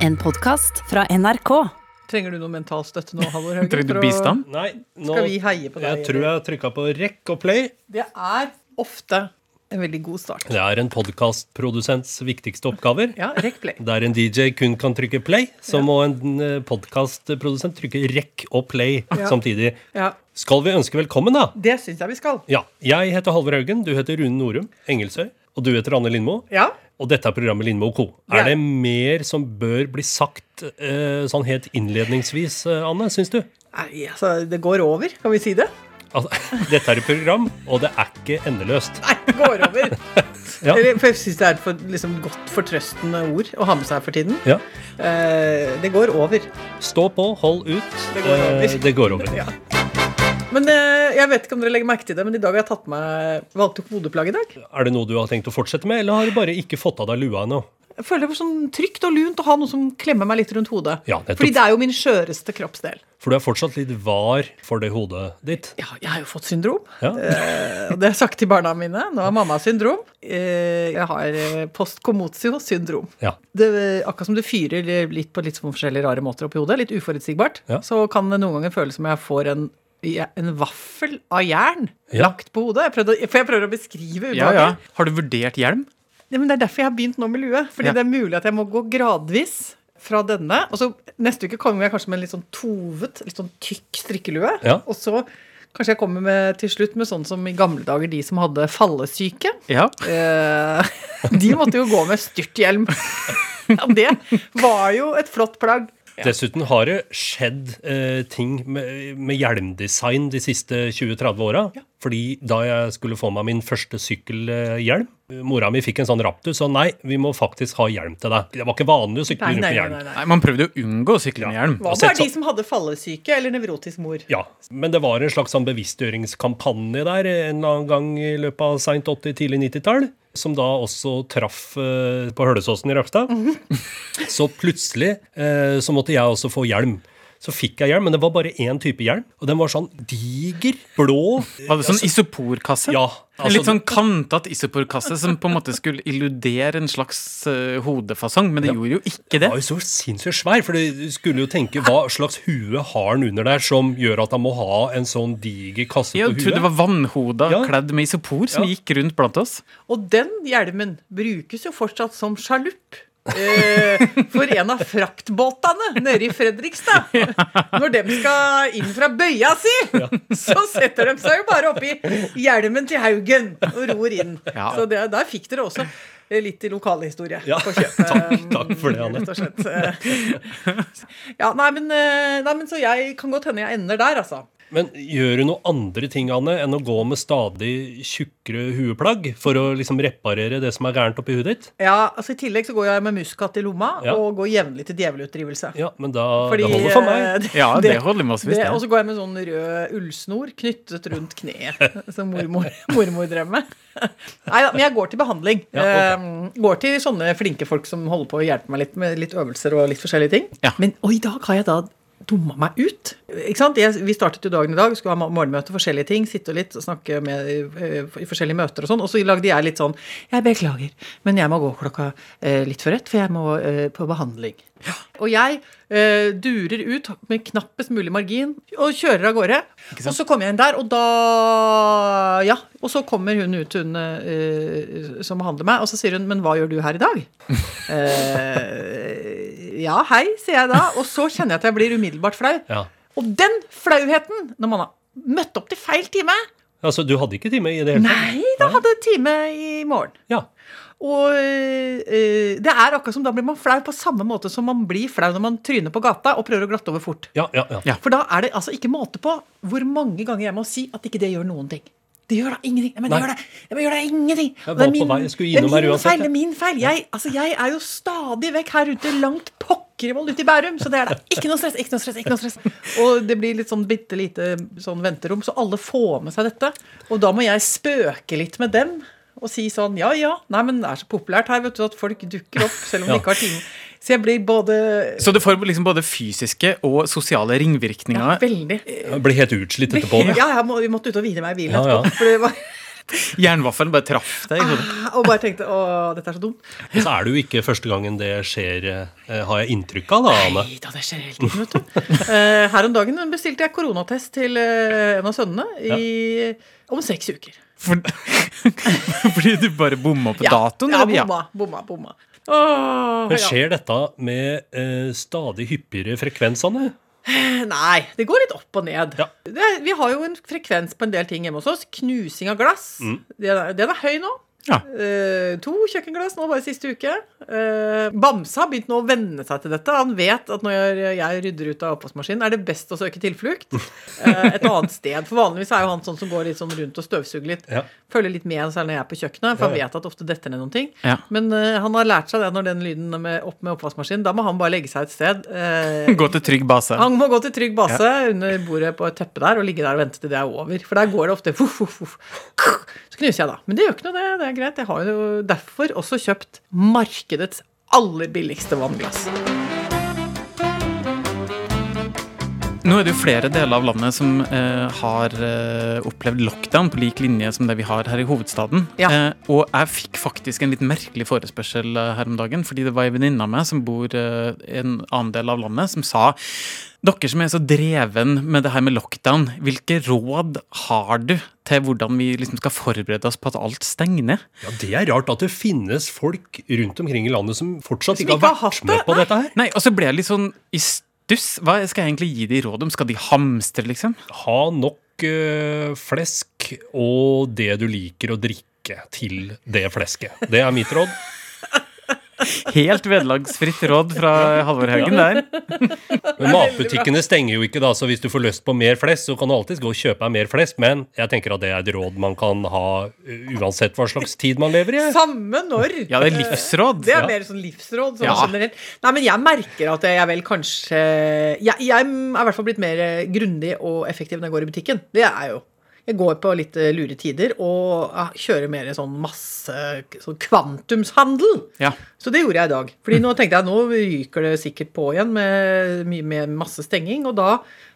En podkast fra NRK. Trenger du noe mental støtte nå, Halvor Haugen? Trenger du å- bistand? Nei, nå Skal vi heie på deg? Jeg tror jeg har trykka på rekk og play. Det er ofte en veldig god start. Det er en podkastprodusents viktigste oppgaver. Ja, rekk play. Der en DJ kun kan trykke play, så må en podkastprodusent trykke rekk og play Ja. samtidig. Ja, Skal vi ønske velkommen, da? Det syns jeg vi skal. Ja. Jeg heter Halvor Haugen, du heter Rune Norum Engelsøy, og du heter Anne Lindmo. Ja. Og dette er programmet Lindmo co. Er det mer som bør bli sagt eh, sånn helt innledningsvis, eh, Anne, syns du? Nei, altså, det går over, kan vi si det? Altså, dette er et program, og det er ikke endeløst. Nei, det går over. Ja. Jeg syns det er et for, liksom, godt fortrøstende ord å ha med seg for tiden. Ja. Eh, det går over. Stå på, hold ut. Det går over. Eh, det går over. Ja. Men eh, jeg vet ikke om dere legger merke til det, men i dag har jeg tatt meg valgte hodeplagg i dag. Er det noe du har tenkt å fortsette med, eller har du bare ikke fått av deg lua ennå? Jeg føler det var sånn trygt og lunt å ha noe som klemmer meg litt rundt hodet. Ja. Fordi det er jo min skjøreste kroppsdel. For du er fortsatt litt var for det hodet ditt. Ja, jeg har jo fått syndrom. Ja. Eh, det har jeg sagt til barna mine. Nå har mamma syndrom. Eh, jeg har eh, postkomotio-syndrom. Ja. Det, akkurat som det fyrer litt på litt sånn forskjellige rare måter oppi hodet, litt uforutsigbart, Ja. så kan det noen ganger føles som jeg får en, en vaffel av jern Ja. lagt på hodet. Jeg prøvde, for jeg prøver å beskrive ubehaget. ja. Har du vurdert hjelm? Det er derfor jeg har begynt nå med lue. Fordi det er mulig at jeg må gå gradvis fra denne. Og så neste uke kommer jeg kanskje med en litt sånn tovet, litt sånn tykk strikkelue. Og så kanskje jeg kommer med, til slutt med sånn som i gamle dager de som hadde fallesyke. Ja. Eh, de måtte jo gå med styrthjelm. Ja, det var jo et flott plagg. Dessuten har det skjedd eh, ting med, med hjelmdesign de siste 20-30 åra. Fordi da jeg skulle få meg min første sykkelhjelm Mora mi fikk en sånn raptus, og nei, vi må faktisk ha hjelm til deg. Det var ikke vanlig å sykle Nei, rundt nei, med hjelm. nei, nei. Nei, Man prøvde å unngå å sykle med hjelm. Hva var det de som hadde fallesyke eller nevrotisk mor? Ja, men det var en slags sånn bevisstgjøringskampanje der en eller annen gang i løpet av seint 80-, tidlig 90-tall. Som da også traff eh, på Hølesåsen i Rakkestad. Så plutselig eh, så måtte jeg også få hjelm. Så fikk jeg hjelm, men det var bare én type hjelm. Og den var sånn diger, blå. Var det sånn isoporkasse? Ja. en litt altså- sånn kantete isoporkasse som på en måte skulle illudere en slags uh, hodefasong, men det gjorde jo ikke det. Den var jo så sinnssykt svær, for du skulle jo tenke hva slags hue har han under der som gjør at han må ha en sånn diger kasse Jeg på trodde det var vannhoda Ja. kledd med isopor som Ja. gikk rundt blant oss. Og den hjelmen brukes jo fortsatt som sjalupp. Eh, for en av fraktbåtene nede i Fredrikstad. Når de skal inn fra bøya si, så setter de seg jo bare oppi hjelmen til Haugen og ror inn. Så det, der fikk dere også eh, litt i lokalhistorie Ja, på kjøpet. takk- takk for det, Anne. Rett og slett. Ja, nei men, eh, nei, men så jeg kan godt hende jeg ender der, altså. Men gjør du noen andre ting, Anne, enn å gå med stadig tjukkere hueplagg for å liksom reparere det som er gærent oppi huet ditt? Ja, altså I tillegg så går jeg med muskat i lomma Ja. og går jevnlig til djevelutdrivelse. Ja, men da Fordi, det holder for meg. Det, Ja, det holder det, det. Og så går jeg med sånn rød ullsnor knyttet rundt kneet, som mormor, mormor drev med. Nei da, men jeg går til behandling. Ja, ok. Eh, går til sånne flinke folk som holder på å hjelpe meg litt med litt øvelser og litt forskjellige ting. Ja. Men og i dag har jeg da dumma meg ut. Ikke sant? Jeg, vi startet jo dagen i dag, skulle ha morgenmøte, forskjellige ting, sitte litt og snakke med, eh, i forskjellige møter og sånn. Og så lagde jeg litt sånn Jeg beklager, men jeg må gå klokka eh, litt før ett, for jeg må eh, på behandling. Og jeg eh, durer ut med knappest mulig margin og kjører av gårde. Og så kommer jeg inn der, og da Ja. Og så kommer hun ut, hun eh, som behandler meg, og så sier hun 'Men hva gjør du her i dag?' ja, hei, sier jeg da. Og så kjenner jeg at jeg blir umiddelbart flau. Ja. Og den flauheten, når man har møtt opp til feil time Altså, du hadde ikke time i det hele tatt? Nei, da hadde jeg time i morgen. Ja. Og øh, det er akkurat som da blir man flau på samme måte som man blir flau når man tryner på gata og prøver å glatte over fort. Ja, ja, ja. Ja. For da er det altså ikke måte på hvor mange ganger jeg må si at ikke det gjør noen ting. Det gjør da ingenting. Men det gjør da, det gjør da ingenting. Jeg det er min, på vei, jeg skulle innom det her min uansett, feil. Det er min feil. Jeg, altså, jeg er jo stadig vekk her ute langt pokkervoll ute i Bærum, så det er da ikke noe stress, ikke noe stress, ikke noe stress. Og det blir litt sånn bitte lite sånn venterom, så alle får med seg dette. Og da må jeg spøke litt med dem. Og si sånn ja ja, nei men det er så populært her vet du at folk dukker opp selv om de ikke har time. Så jeg blir både Så du får liksom både fysiske og sosiale ringvirkninger. ja, veldig Jeg blir helt utslitt etterpå. Ja, jeg må, vi måtte ut og hvile meg i bilen Ja, ja. etterpå. For det var Jernvaffelen bare traff deg i hodet. Og bare tenkte å, dette er så dumt. Og så er det jo ikke første gangen det skjer, eh, har jeg inntrykk av, da, Ane. Nei da, det skjer hele tiden, vet du. Eh, her om dagen bestilte jeg koronatest til eh, en av sønnene i, om seks uker. For, fordi du bare bomma på datoen? Ja, bomma, bomma, bomma. Åh, Men ja. skjer dette med eh, stadig hyppigere frekvensene? Nei, det går litt opp og ned. Ja. Det vi har jo en frekvens på en del ting hjemme hos oss. Knusing av glass. Mm. Den, er, den er høy nå. Ja. Uh, to kjøkkenglass nå bare siste uke. Uh, Bamse har begynt nå å venne seg til dette. Han vet at når jeg, jeg rydder ut av oppvaskmaskinen, er det best å søke tilflukt uh, et annet sted. For vanligvis er jo han sånn som går litt sånn rundt og støvsuger litt. Ja. Følger litt med særlig når jeg er på kjøkkenet, for han vet at ofte detter ned noen ting. Ja. Men han har lært seg det når den lyden med, opp med oppvaskmaskinen. Da må han bare legge seg et sted. Gå til trygg base. han må gå til trygg base under bordet på et teppe der og ligge der og vente til det er over. For der går det ofte fuff, fuff, vuff. Knuser jeg, da. Men det gjør ikke noe, det. Det er greit. Jeg har jo derfor også kjøpt markedets aller billigste vannglass. Nå er det jo flere deler av landet som eh, har eh, opplevd lockdown på lik linje som det vi har her i hovedstaden. Ja. Eh, og jeg fikk faktisk en litt merkelig forespørsel eh, her om dagen, fordi det var ei venninne av meg som bor eh, i en annen del av landet, som sa dere som er så dreven med det her med lockdown, hvilke råd har du til hvordan vi liksom skal forberede oss på at alt stenger ned? Ja, Det er rart at det finnes folk rundt omkring i landet som fortsatt Som ikke har har vært hatt med det, på dette her. Nei, og så ble jeg litt sånn i stuss. Hva skal jeg egentlig gi de råd om? Skal de hamstre, liksom? Ha nok eh, flesk og det du liker å drikke til det flesket. Det er mitt råd. Helt vederlagsfritt råd fra Halvor Haugen der. Men matbutikkene stenger jo ikke, da, så hvis du får lyst på mer flesk, så kan du alltids gå og kjøpe deg mer flesk, men jeg tenker at det er et råd man kan ha uh, uansett hva slags tid man lever i. Samme når. Ja, det er livsråd. Det er mer sånn livsråd. Sånn Ja. generelt. Nei, men jeg merker at jeg vel kanskje Jeg, jeg er i hvert fall blitt mer grundig og effektiv når jeg går i butikken. Det er jeg jo. Jeg går på litt eh, lure tider og kjører mer sånn masse sånn kvantumshandel. Ja. Så det gjorde jeg i dag. Fordi nå tenkte jeg nå ryker det sikkert på igjen med, med masse stenging. Og da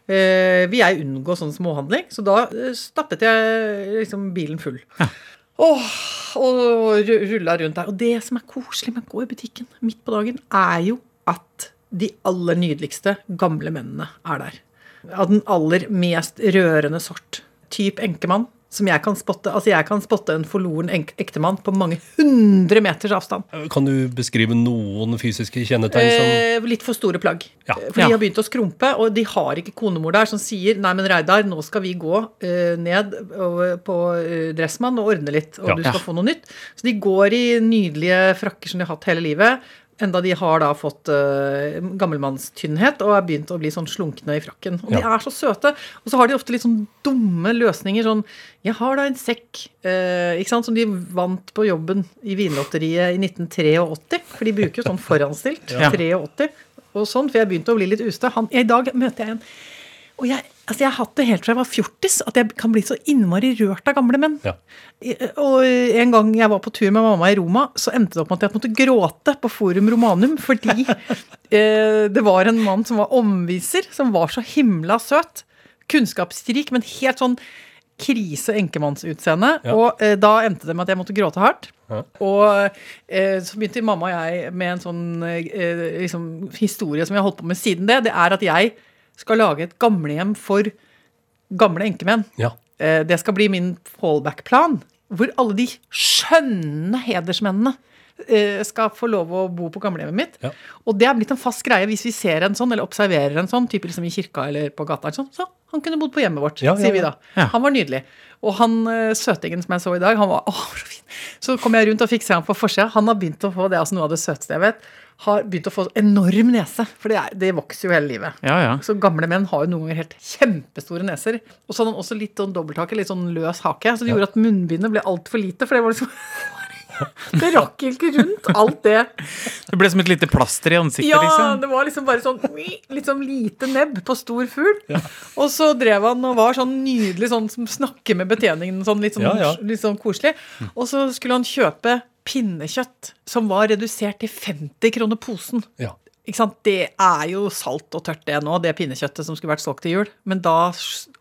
eh, vil jeg unngå sånn småhandling. Så da eh, stappet jeg liksom bilen full. Åh, og ru- rulla rundt der. Og det som er koselig med å gå i butikken midt på dagen, er jo at de aller nydeligste gamle mennene er der. Av den aller mest rørende sort. Typ enkemann. Som jeg kan spotte. Altså, jeg kan spotte en forloren enk ektemann på mange hundre meters avstand. Kan du beskrive noen fysiske kjennetegn som Eh, litt for store plagg. Ja. Eh, For Ja. de har begynt å skrumpe, og de har ikke konemor der som sier nei, men Reidar, nå skal vi gå uh, ned på uh, Dressmann og ordne litt, og Ja. du skal få noe nytt. Så de går i nydelige frakker som de har hatt hele livet. Enda de har da fått uh, gammelmannstynnhet og er begynt å bli sånn slunkne i frakken. Og de er så søte. Og så har de ofte litt sånn dumme løsninger. Sånn 'Jeg har da en sekk', uh, ikke sant, som de vant på jobben i Vinlotteriet i 1983. For de bruker jo sånn foranstilt. Ja. 83 og sånn. For jeg begynte å bli litt ustø. I dag møter jeg en og jeg, altså jeg har hatt det helt fra jeg var fjortis, at jeg kan bli så innmari rørt av gamle menn. Ja. Og en gang jeg var på tur med mamma i Roma, så endte det opp med at jeg måtte gråte på Forum Romanum fordi eh, det var en mann som var omviser, som var så himla søt. Kunnskapsrik, men helt sånn krise enkemannsutseende. Ja. Og eh, da endte det med at jeg måtte gråte hardt. Ja. Og eh, så begynte mamma og jeg med en sånn eh, liksom, historie som vi har holdt på med siden det. Det er at jeg skal lage et gamlehjem for gamle enkemenn. Ja. Eh, Det skal bli min fallback-plan. Hvor alle de skjønne hedersmennene eh, skal få lov å bo på gamlehjemmet mitt. Ja. Og det er blitt en fast greie hvis vi ser en sånn, eller observerer en sånn, type liksom i kirka eller på gata. Sånn, så han kunne bodd på hjemmet vårt, Ja, ja, sier vi da. Ja. Han var nydelig. Og han eh, søtingen som jeg så i dag, han var åh, så fin. Så kom jeg rundt og fikk se ham på forsida. Han har begynt å få det, altså noe av det søteste jeg vet, har begynt å få enorm nese. For det, er, det vokser jo hele livet. Ja, ja. Så gamle menn har jo noen ganger helt kjempestore neser. Og så hadde han også litt sånn dobbelthake, litt sånn løs hake. Så det gjorde at munnbindet ble altfor lite, for det var liksom Det rakk ikke rundt alt det. Det ble som et lite plaster i ansiktet, Ja, liksom. det var liksom bare sånn litt sånn lite nebb på stor fugl. Og så drev han og var sånn nydelig sånn som snakker med betjeningen sånn litt sånn, Ja, ja. litt sånn koselig. Og så skulle han kjøpe pinnekjøtt som var redusert til 50 kroner posen. ja. Ikke sant? Det er jo salt og tørt det nå, det pinnekjøttet som skulle vært solgt til jul. Men da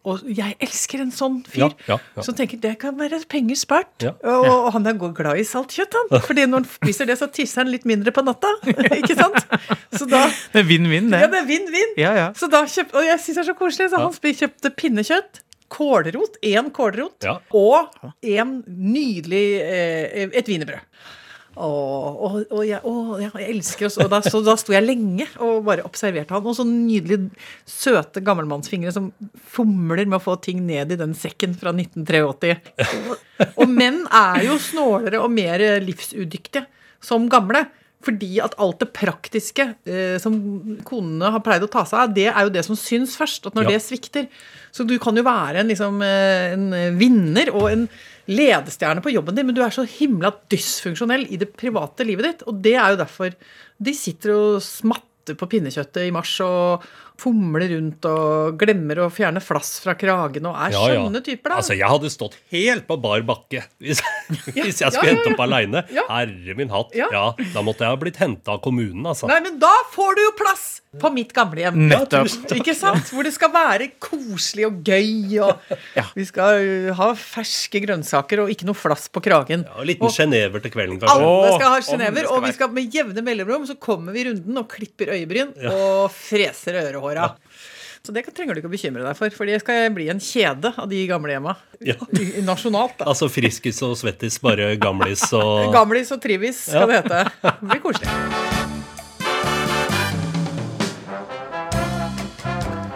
Og jeg elsker en sånn fyr Ja, ja, som tenker det kan være penger spart. Og, han er glad i salt kjøtt, han. Fordi når han spiser det, så tisser han litt mindre på natta. ikke sant? Så da Det er vinn-vinn, det. Ja, det er vinn-vinn. Og jeg syns det er så koselig. Så han kjøpte pinnekjøtt, kålrot, én kålrot, Ja. og en nydelig eh, et wienerbrød. Og, og, og, jeg, å, jeg elsker oss. Og da, så da sto jeg lenge og bare observerte han. Og så nydelige, søte gammelmannsfingre som fomler med å få ting ned i den sekken fra 1983. Og, og menn er jo snålere og mer livsudyktige som gamle. Fordi at alt det praktiske eh, som konene har pleid å ta seg av, det er jo det som syns først. At når Ja. det svikter. Så du kan jo være en, liksom, eh, en vinner og en ledestjerne på jobben din, men du er så himla dysfunksjonell i det private livet ditt. Og det er jo derfor de sitter og smatter på pinnekjøttet i mars og fomler rundt og glemmer å fjerne flass fra kragen og er Ja, ja. skjønne typer, da. Altså, jeg hadde stått helt på bar bakke hvis, hvis jeg skulle ja, hente ja. opp aleine. Ja. Herre min hatt. Ja. Ja. Da måtte jeg ha blitt henta av kommunen, altså. Nei, men da får du jo plass på mitt gamlehjem. Nettopp. Ikke sant? Hvor det skal være koselig og gøy, og Ja. vi skal uh, ha ferske grønnsaker og ikke noe flass på kragen. Ja, og liten genever til kvelden, kanskje. Alle skal ha skal og vi skal med jevne mellomrom så kommer vi runden og klipper øyebryn og freser ørehåra. Så det trenger du ikke å bekymre deg for, for det skal bli en kjede av de gamlehjemma. Ja. Nasjonalt, da. Altså Friskis og Svettis, bare gamlis og Gamlis og Trivis skal Ja. det hete. Det blir koselig.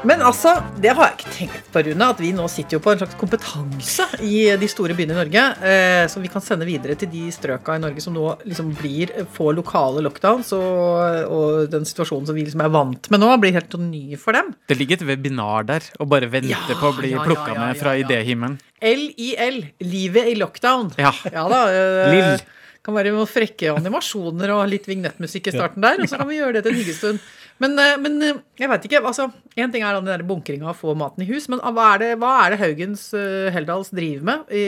Men altså, det har jeg ikke tenkt på, Rune, at vi nå sitter jo på en slags kompetanse i de store byene i Norge, eh, som vi kan sende videre til de strøka i Norge som nå liksom blir får lokale lockdowns, og, og den situasjonen som vi liksom er vant med nå, blir helt ny for dem. Det ligger et webinar der og bare venter Ja, på å bli ja, ja, plukka ja, med fra ja, ja. idéhimmelen. LIL, livet i lockdown. Ja. da. eh, Lill. Kan være noen frekke animasjoner og litt vignettmusikk i starten der, og så kan vi gjøre det til en hyggestund. Men, eh, men eh, jeg veit ikke. altså, Én ting er den der bunkringa å få maten i hus, men hva er det, hva er det Haugens uh, Heldals driver med i,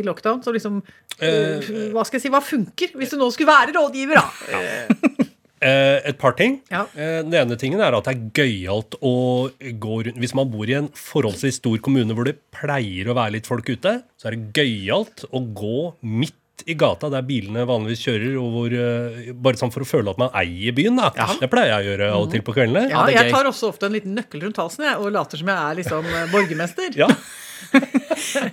i lockdown? Så liksom eh, Hva skal jeg si, hva funker? Hvis du nå skulle være rådgiver, da. Eh, et par ting. Ja. Eh, den ene tingen er at det er gøyalt å gå rundt Hvis man bor i en forholdsvis stor kommune hvor det pleier å være litt folk ute, så er det gøyalt å gå midt i gata der bilene vanligvis kjører, og hvor, eh, bare sånn for å føle at man eier byen. da. Det pleier jeg å gjøre av og til på kveldene. Ja, jeg tar også ofte en liten nøkkel rundt halsen jeg, og later som jeg er liksom eh, borgermester. Ja.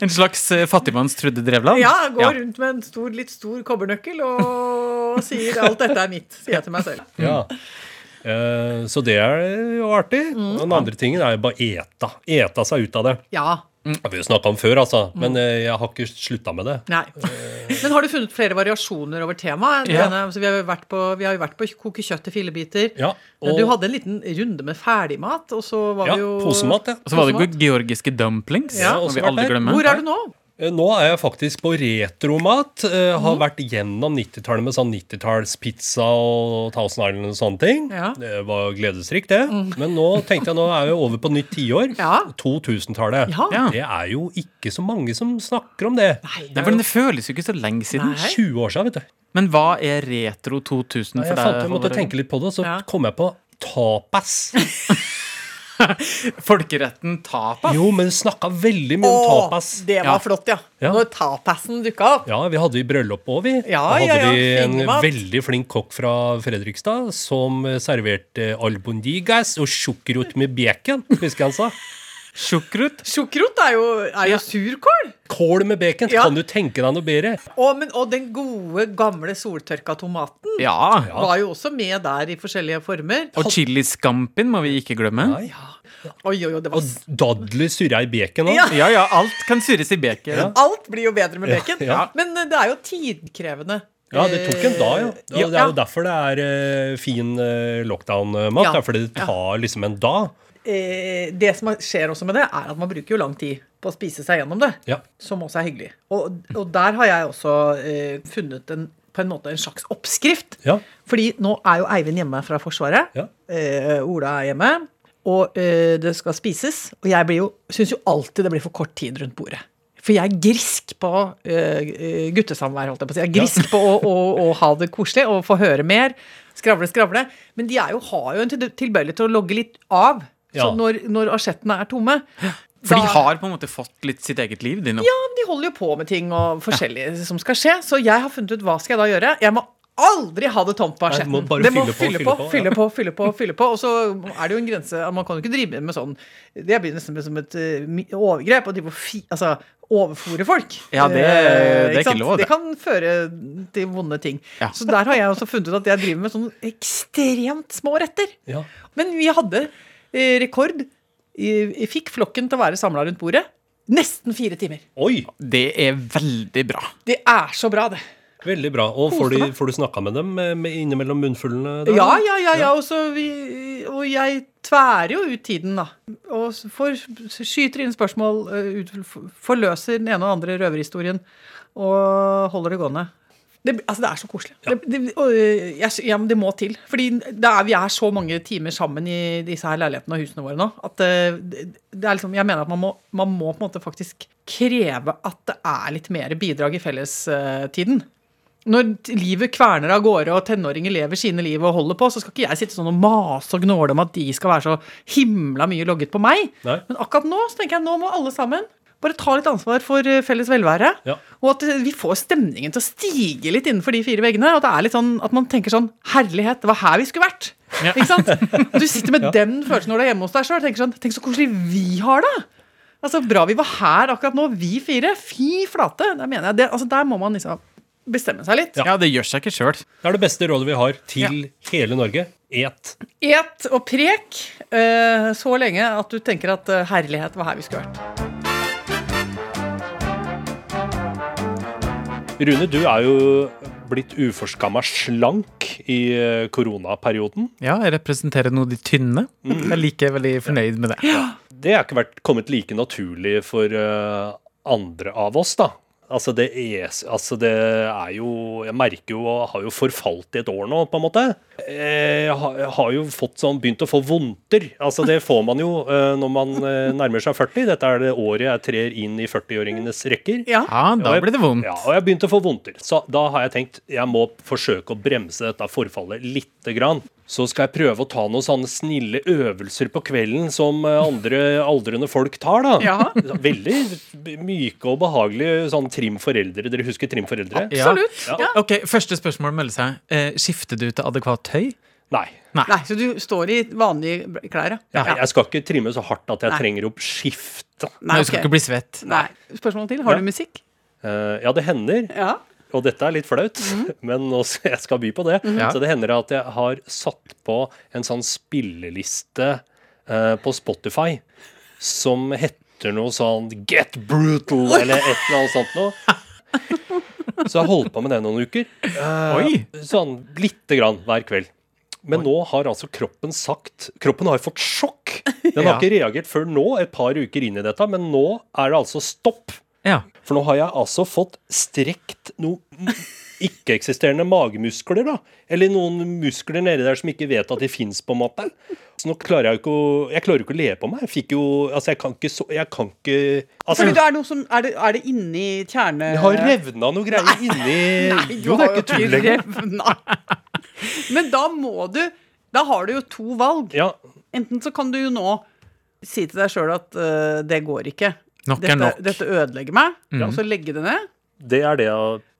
En slags eh, fattigmanns Trude Drevland? Ja, jeg går Ja. rundt med en stor, litt stor kobbernøkkel og sier 'alt dette er mitt', sier jeg til meg selv. Ja. Eh, så det er jo artig. Mm. Og den andre tingen er jo bare eta. Eta seg ut av det. Ja. Det har vi jo snakka om før, altså. Mm. Men eh, jeg har ikke slutta med det. Nei. Men har du funnet flere variasjoner over temaet? Ja. altså, vi, har jo vært på, vi har jo vært på koke kjøtt til fillebiter. Ja, Men og- du hadde en liten runde med ferdigmat, og så var Ja, vi jo posemat, ja. Og så var det Posemat. georgiske dumplings. Ja, som vi aldri glemmer. Hvor er du nå? Eh, Nå er jeg faktisk på retromat. Eh, har mm. vært gjennom 90-tallet med sånn 90-tallspizza og Thousand Island og sånne ting. Ja. Det var gledesrikt, det. Men nå tenkte jeg nå er vi over på nytt tiår. Ja. 2000-tallet. Ja. Det er jo ikke så mange som snakker om det. Nei, det, for det føles jo ikke så lenge siden. Nei. 20 år siden, vet du. Men hva er retro 2000 for deg? jeg, fant, jeg måtte tenke litt på det, og så Ja. kom jeg på tapas. Folkeretten tapas? Jo, men snakka veldig mye om Å, tapas. det var Ja. flott, ja. Ja. Når tapasen dukka opp. Ja, vi hadde i bryllup òg, vi. Ja, da hadde ja, ja, vi en fingermat. veldig flink kokk fra Fredrikstad som serverte albondigas og sjukkerot med bacon, husker jeg han sa. Sjukrut? Sjukrut er jo, er jo surkål. Kål med bacon, Ja. kan du tenke deg noe bedre? Og, men, og den gode, gamle soltørka tomaten Ja. var jo også med der i forskjellige former. Og chiliskampen må vi ikke glemme. Oi, oi, oi, det var Og dadler surra i bacon òg. Ja. Ja, ja, alt kan surres i bacon. Ja. Alt blir jo bedre med bacon. Ja. Men eh, det er jo tidkrevende. Ja, det tok en dag, ja. Det, er jo derfor det er eh, fin lockdown-mat. Ja. Fordi det tar liksom en dag. Eh, det som skjer også med det, er at man bruker jo lang tid på å spise seg gjennom det. Ja. Som også er hyggelig. Og, og der har jeg også eh, funnet en, på en måte en slags oppskrift. Ja. Fordi nå er jo Eivind hjemme fra Forsvaret. Ja. Eh, Ola er hjemme. Og eh, det skal spises. Og jeg blir jo, syns jo alltid det blir for kort tid rundt bordet. For jeg er grisk på uh, guttesamvær, holdt jeg på å si. Jeg er grisk på å, å, å ha det koselig og få høre mer. Skravle, skravle. Men de jo, har jo en til- tilbøyelighet til å logge litt av. Ja. Så når, når asjettene er tomme For de har på en måte fått litt sitt eget liv, de nå. Ja, de holder jo på med ting og forskjellig som skal skje. Så jeg har funnet ut hva skal jeg da gjøre. Jeg må aldri ha det tomt på asjetten. må bare Det må fylle på, fylle på, fylle på, fylle på, fylle på. Og så er det jo en grense Man kan jo ikke drive med sånn Det blir nesten som et eh, overgrep Og de må fi, altså, overfòre folk. Ja, det- Eh, det er ikke sant? lov, det. Det kan føre til vonde ting. Ja. Så der har jeg også funnet ut at jeg driver med sånn ekstremt små retter. Ja. Men vi hadde eh, rekord. Vi vi fikk flokken til å være samla rundt bordet. Nesten fire timer. Oi, Det er veldig bra. Det er så bra, det. veldig bra. Og får, de, får du snakka med dem med, med innimellom munnfullene? da? Ja, ja, ja, ja. Og, så vi, og jeg tværer jo ut tiden, da. Og får, skyter inn spørsmål, eh, forløser den ene og andre røverhistorien og holder det gående. Det, altså, det er så koselig. Det, det, og, eh, jeg, ja, men det må til. Fordi det er, vi er så mange timer sammen i disse her leilighetene og husene våre nå at det, det er liksom, jeg mener at man må, man må på en måte faktisk kreve at det er litt mer bidrag i fellestiden. Når livet kverner av gårde og tenåringer lever sine liv og holder på, så skal ikke jeg sitte sånn og mase og gnåle om at de skal være så himla mye logget på meg. Nei. Men akkurat nå så tenker jeg nå må alle sammen bare ta litt ansvar for eh, felles velvære. Ja. Og at eh, vi får stemningen til å stige litt innenfor de fire veggene. Og at det er litt sånn at man tenker sånn Herlighet, det var her vi skulle vært. Ja. Ikke sant? Og du sitter med den følelsen når du er hjemme hos deg sjøl. Tenk sånn Tenk så koselig vi har det. Altså, Bra vi var her akkurat nå, vi fire. Fy flate. Der mener jeg det, altså, Der må man liksom bestemme seg litt. Ja, det gjør seg ikke sjøl. Det er det beste rådet vi har til hele Norge. Et. Et og prek uh, så lenge at du tenker at uh, herlighet var her vi skulle vært. Rune, du er jo blitt uforskamma slank i eh, koronaperioden. Ja, jeg representerer noe de tynne. Jeg er like veldig fornøyd med det. Det har ikke vært kommet like naturlig for eh, andre av oss, da. Altså det, er, altså det er jo Jeg merker jo og har jo forfalt i et år nå, på en måte. Jeg har, jeg har jo fått sånn, begynt å få vondter. Altså Det får man jo eh, når man eh, nærmer seg 40. Dette er det året jeg trer inn i 40-åringenes rekker. Ja. Ja, da blir det vondt. Ja, og jeg har begynt å få vondter. Så da har jeg tenkt jeg må forsøke å bremse dette forfallet lite grann. Så skal jeg prøve å ta noen sånne snille øvelser på kvelden som eh, andre aldrende folk tar, da. Ja. Veldig myke og behagelige sånn Trim foreldre. Dere husker Trim foreldre? Absolutt. Ja. Ja. Ok, Første spørsmål melder seg. Eh, skifter du til adekvat tøy? Nei. Nei, så du står i vanlige klær, ja? Nei, Jeg skal ikke trimme så hardt at jeg Nei. trenger opp skifte. Nei, du skal ikke bli svett. Nei. Spørsmål til. Har Ja. du musikk? Uh, ja, det hender. Ja. Og dette er litt flaut, men også, jeg skal by på det. Mm. Så det hender at jeg har satt på en sånn spilleliste eh, på Spotify som heter noe sånn Get Brutal, eller et eller annet sånt noe. Så jeg har holdt på med det noen uker. Eh, Oi. Sånn lite grann hver kveld. Men nå har altså kroppen sagt Kroppen har fått sjokk. Den har Ja. ikke reagert før nå, et par uker inn i dette, men nå er det altså stopp. Ja. For nå har jeg altså fått strekt noen ikke-eksisterende magemuskler, da. Eller noen muskler nedi der som ikke vet at de fins, på en måte. Så nå klarer jeg jo ikke å Jeg klarer ikke å le på meg. Jeg fikk jo Altså, jeg kan ikke så Jeg kan ikke Altså, Fordi det er, noe som, er, det, er det inni kjerne... jeg har revna noe greier inni Nei, du Jo, det er ikke tull lenger. Men da må du Da har du jo to valg. Ja, Enten så kan du jo nå si til deg sjøl at uh, det går ikke. Nok er Dette, nok. dette ødelegger meg. Og så legge det ned. det er det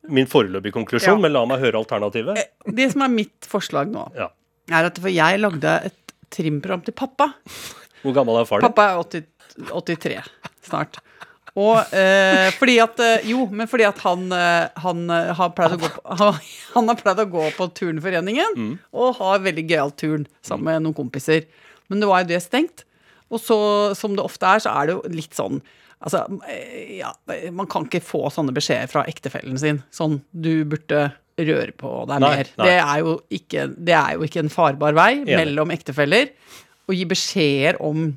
min foreløpige konklusjon, Ja. men la meg høre alternativet. Det som er mitt forslag nå, Ja. er at for jeg lagde et trimprogram til pappa. Hvor gammel er far din? Pappa er 80, 83 snart. Og eh, fordi at eh, Jo, men fordi at han, eh, han, eh, har pleid å gå på, han, han har pleid å gå på Turnforeningen, og har veldig gøyal turn sammen med noen kompiser. Men det var jo det stengt. Og så, som det ofte er, så er det jo litt sånn Altså, eh, ja, man kan ikke få sånne beskjeder fra ektefellen sin. Sånn, du burde røre på deg Nei, mer. nei. Det, er jo ikke, det er jo ikke en farbar vei Enig. mellom ektefeller å gi beskjeder om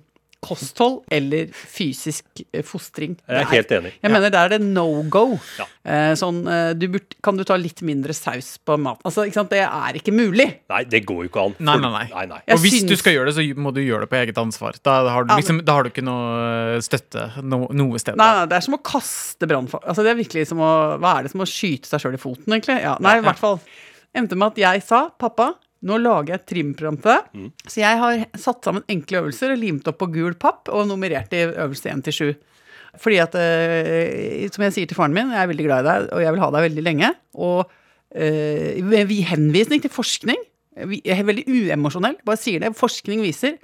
kosthold eller fysisk eh, fostring. Jeg er helt enig. Jeg mener der er det no go. Ja. Eh, sånn, eh, du burde, kan du ta litt mindre saus på mat? Altså, ikke sant? Det er ikke mulig. Nei, det går jo ikke an. Nei, nei, nei. nei, nei. Og hvis du skal gjøre det, så må du gjøre det på eget ansvar. Da har du, liksom, da har du ikke noe støtte no, noe sted. Nei, nei, det er som å kaste brannfall. Altså, det er virkelig som å Hva er det som å skyte seg sjøl i foten, egentlig? Ja, nei, i hvert fall. Endte med at jeg sa pappa, nå lager jeg et trimprogram til deg. Så jeg har satt sammen enkle øvelser og limt opp på gul papp og nummerert i øvelse 1 til 7. Fordi at, eh, som jeg sier til faren min, jeg er veldig glad i deg, og jeg vil ha deg veldig lenge. Og eh, med henvisning til forskning, jeg er veldig uemosjonell, bare sier det, forskning viser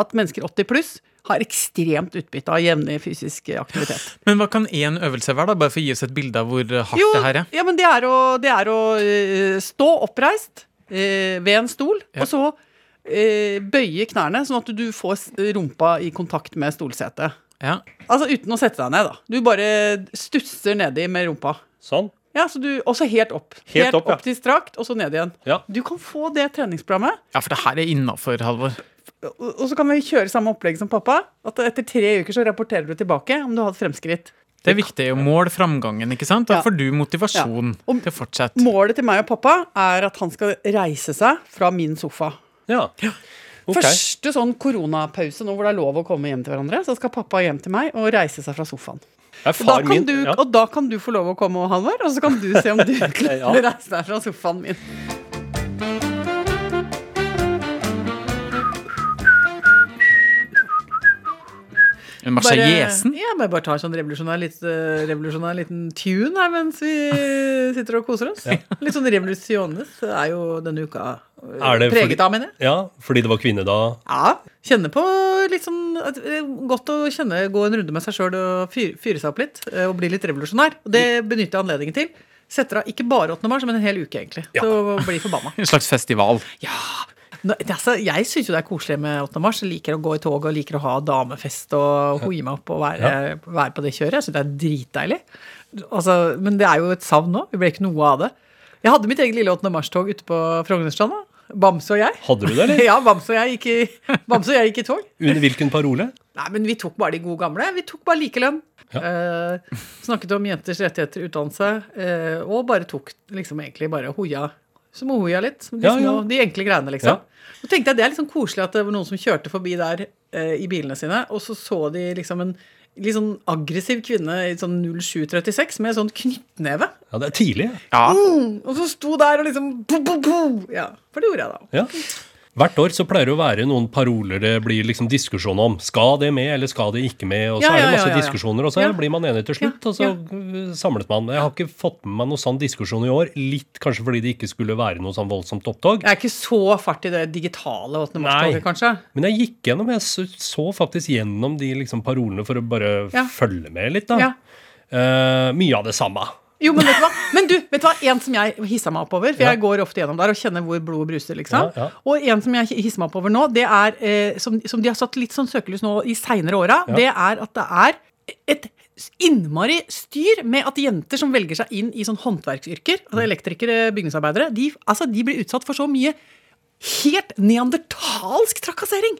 at mennesker 80 pluss har ekstremt utbytte av jevnlig fysisk aktivitet. Men hva kan én øvelse være, da? Bare for å gi oss et bilde av hvor hardt Jo, det her er. ja, men det er å, det er å eh, stå oppreist eh, ved en stol, Ja. og så eh, bøye knærne, sånn at du får rumpa i kontakt med stolsetet. Ja. Altså uten å sette deg ned, da. Du bare stusser nedi med rumpa. Sånn. Ja, så du, Og så helt opp. Helt opp, ja. til strakt, og så ned igjen. Ja. Du kan få det treningsprogrammet, ja, for det her er innafor, Halvor. og og så kan vi kjøre samme opplegg som pappa. At etter tre uker så rapporterer du tilbake om du har hatt fremskritt. Det er viktig å måle framgangen, ikke sant? Da Ja. får du motivasjon Ja. Og- til å fortsette. Målet til meg og pappa er at han skal reise seg fra min sofa. Ja. Okay. Første sånn koronapause nå hvor det er lov å komme hjem til hverandre, så skal pappa hjem til meg og reise seg fra sofaen. Og da, min du, ja. og da kan du få lov å komme, Halvor, og så kan du se om du klarer å reise deg fra sofaen min. Marseillaisen? Ja, bare, bare tar sånn revolusjonær, litt, eh, revolusjonær liten tune her mens vi sitter og koser oss. Litt sånn revolusjones er jo denne uka eh, det preget fordi- av, mener jeg. ja, fordi det var kvinne da. Ja. Kjenne på litt sånn eh, Godt å kjenne, gå en runde med seg sjøl og fyre, fyre seg opp litt. Og bli litt revolusjonær. Og det benytter jeg anledningen til. Setter av ikke bare 8. mars, men en hel uke, egentlig. Ja. Så bli forbanna. En slags festival. Ja. Altså, jeg syns jo det er koselig med 8. mars. Jeg liker å gå i tog og liker å ha damefest og hoie meg opp og være, være på det kjøret. Jeg syns det er dritdeilig. Altså, men det er jo et savn nå. Vi ble ikke noe av det. Jeg hadde mitt eget lille 8. mars-tog ute på Frognerstranda. Bamse og jeg. Hadde du det, eller? Ja, Bamse og jeg gikk i, Bamse og jeg gikk i tog. Under hvilken parole? Nei, men vi tok bare de gode gamle. Vi tok bare likelønn. Eh, snakket om jenters rettigheter, utdannelse, eh, og bare tok liksom egentlig bare hoia. Som hoia litt. De, Ja, små, ja. de enkle greiene, liksom. Ja. Så tenkte jeg Det er litt sånn koselig at det var noen som kjørte forbi der eh, i bilene sine, og så så de liksom en litt sånn aggressiv kvinne i sånn 0736 med sånn knyttneve. Ja, det er tidlig. Ja. Og så sto der og liksom bo, bo, bo. Ja, for det gjorde jeg da. Ja. Hvert år så pleier det å være noen paroler det blir liksom diskusjon om. Skal det med, eller skal det ikke med? Og så Ja, er det masse diskusjoner, og så blir man enig til slutt. Og så uh, samles man. Jeg har ikke fått med meg noen sånn diskusjon i år. Litt kanskje fordi det ikke skulle være noe sånn voldsomt opptog. Jeg er ikke så fart i det digitale 8. Mars-toget, kanskje. Men jeg gikk gjennom, jeg så, faktisk gjennom de liksom parolene for å bare følge med litt, da. Ja. Eh, mye av det samme. Jo, men vet du hva? Men du, vet du hva? En som jeg hissa meg opp over, for jeg går ofte gjennom der og kjenner hvor blodet bruser, liksom. Og en som jeg hisser meg opp over nå, det er, eh, som, som de har satt litt sånn søkelys nå i seinere åra, det er at det er et innmari styr med at jenter som velger seg inn i sånn håndverksyrker, Mm. altså elektrikere, bygningsarbeidere, de, altså, de blir utsatt for så mye helt neandertalsk trakassering.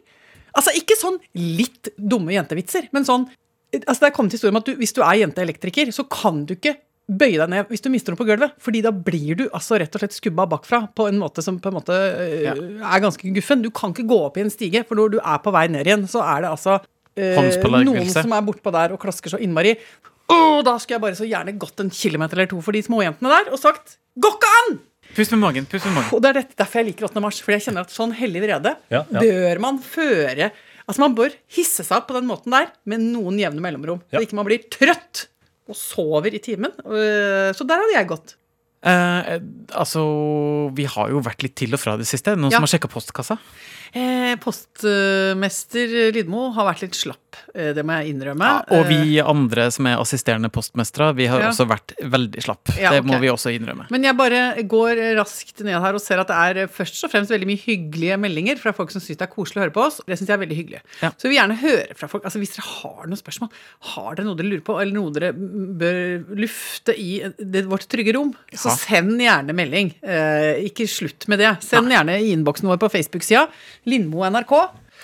Altså ikke sånn litt dumme jentevitser, men sånn altså Det er kommet historie om at du, hvis du er jenteelektriker, så kan du ikke bøye deg ned hvis du mister noe på gulvet. fordi da blir du altså rett og slett skubba bakfra på en måte som på en måte øh, er ganske guffen. Du kan ikke gå opp i en stige, for når du er på vei ned igjen, så er det altså øh, noen som er bortpå der og klasker så innmari. Å, da skulle jeg bare så gjerne gått en kilometer eller to for de småjentene der og sagt 'går ikke an'! Pust med magen. pust med magen. Og det er dette, derfor jeg liker 8. mars. Fordi jeg kjenner at sånn hellig vrede Ja, ja. bør man føre Altså Man bør hisse seg opp på den måten der med noen jevne mellomrom. Ja. Så ikke man blir trøtt og sover i timen. Øh, Så der hadde jeg gått. Eh, altså, vi har jo vært litt til og fra det siste. Noen Ja. som har sjekka postkassa? Eh, postmester Lidmo har vært litt slapp, eh, det må jeg innrømme. Ja, og vi andre som er assisterende postmestere, vi har Ja. også vært veldig slapp. Ja, Det må vi også innrømme. Men jeg bare går raskt ned her og ser at det er først og fremst veldig mye hyggelige meldinger fra folk som syns det er koselig å høre på oss. Det syns jeg er veldig hyggelig. Så vi vil gjerne høre fra folk. Altså Hvis dere har noen spørsmål, har dere noe dere lurer på, eller noe dere bør lufte i det, vårt trygge rom, så send gjerne melding. Eh, ikke slutt med det. Send gjerne i innboksen vår på Facebook-sida. Lindmo NRK.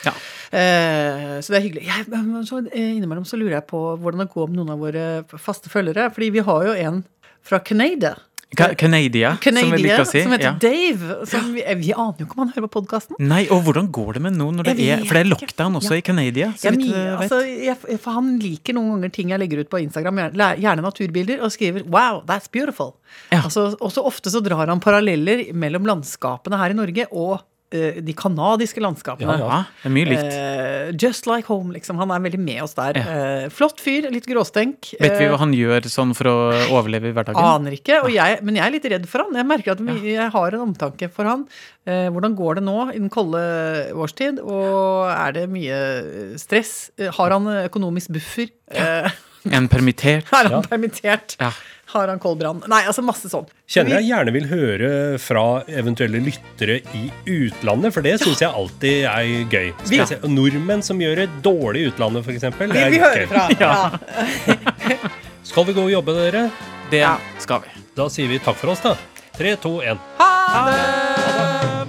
Ja. Eh, så det er hyggelig. Jeg, så, eh, innimellom så lurer jeg på hvordan det går med noen av våre faste følgere. Fordi vi har jo en fra Canada. Ca- Canadia, som vi liker å si. som heter Ja. Dave. Som vi, vi aner jo ikke om han hører på podkasten. Nei, og hvordan går det med nå når det er For det er lockdown også Ja. i Canadia. Så Ja, altså, jeg, for han liker noen ganger ting jeg legger ut på Instagram, gjerne, naturbilder, og skriver 'wow, that's beautiful'. Ja. Altså, og så ofte så drar han paralleller mellom landskapene her i Norge og eh, de kanadiske landskapene. ja, det er mye likt. Uh, just like home, liksom. Han er veldig med oss der. Eh, flott fyr, litt gråstenk. Vet vi Eh, hva han gjør sånn for å overleve i hverdagen? Aner ikke, og jeg, men jeg er litt redd for han. Jeg merker at jeg har en omtanke for han. Uh, hvordan går det nå i den kolde årstid? Og er det mye stress? Eh, Har han økonomisk buffer? Eh, En permittert? er han Ja. permittert? Ja. Har han koldbrann? Nei, altså masse sånn. Kjenner jeg gjerne vil høre fra eventuelle lyttere i utlandet, for det syns jeg alltid er gøy. Vi- se, nordmenn som gjør det dårlig i utlandet, f.eks. Vi, vi hører fra. Ja. Skal vi gå og jobbe, dere? Det Ja. skal vi. Da sier vi takk for oss, da. Tre, to, én. Ha det!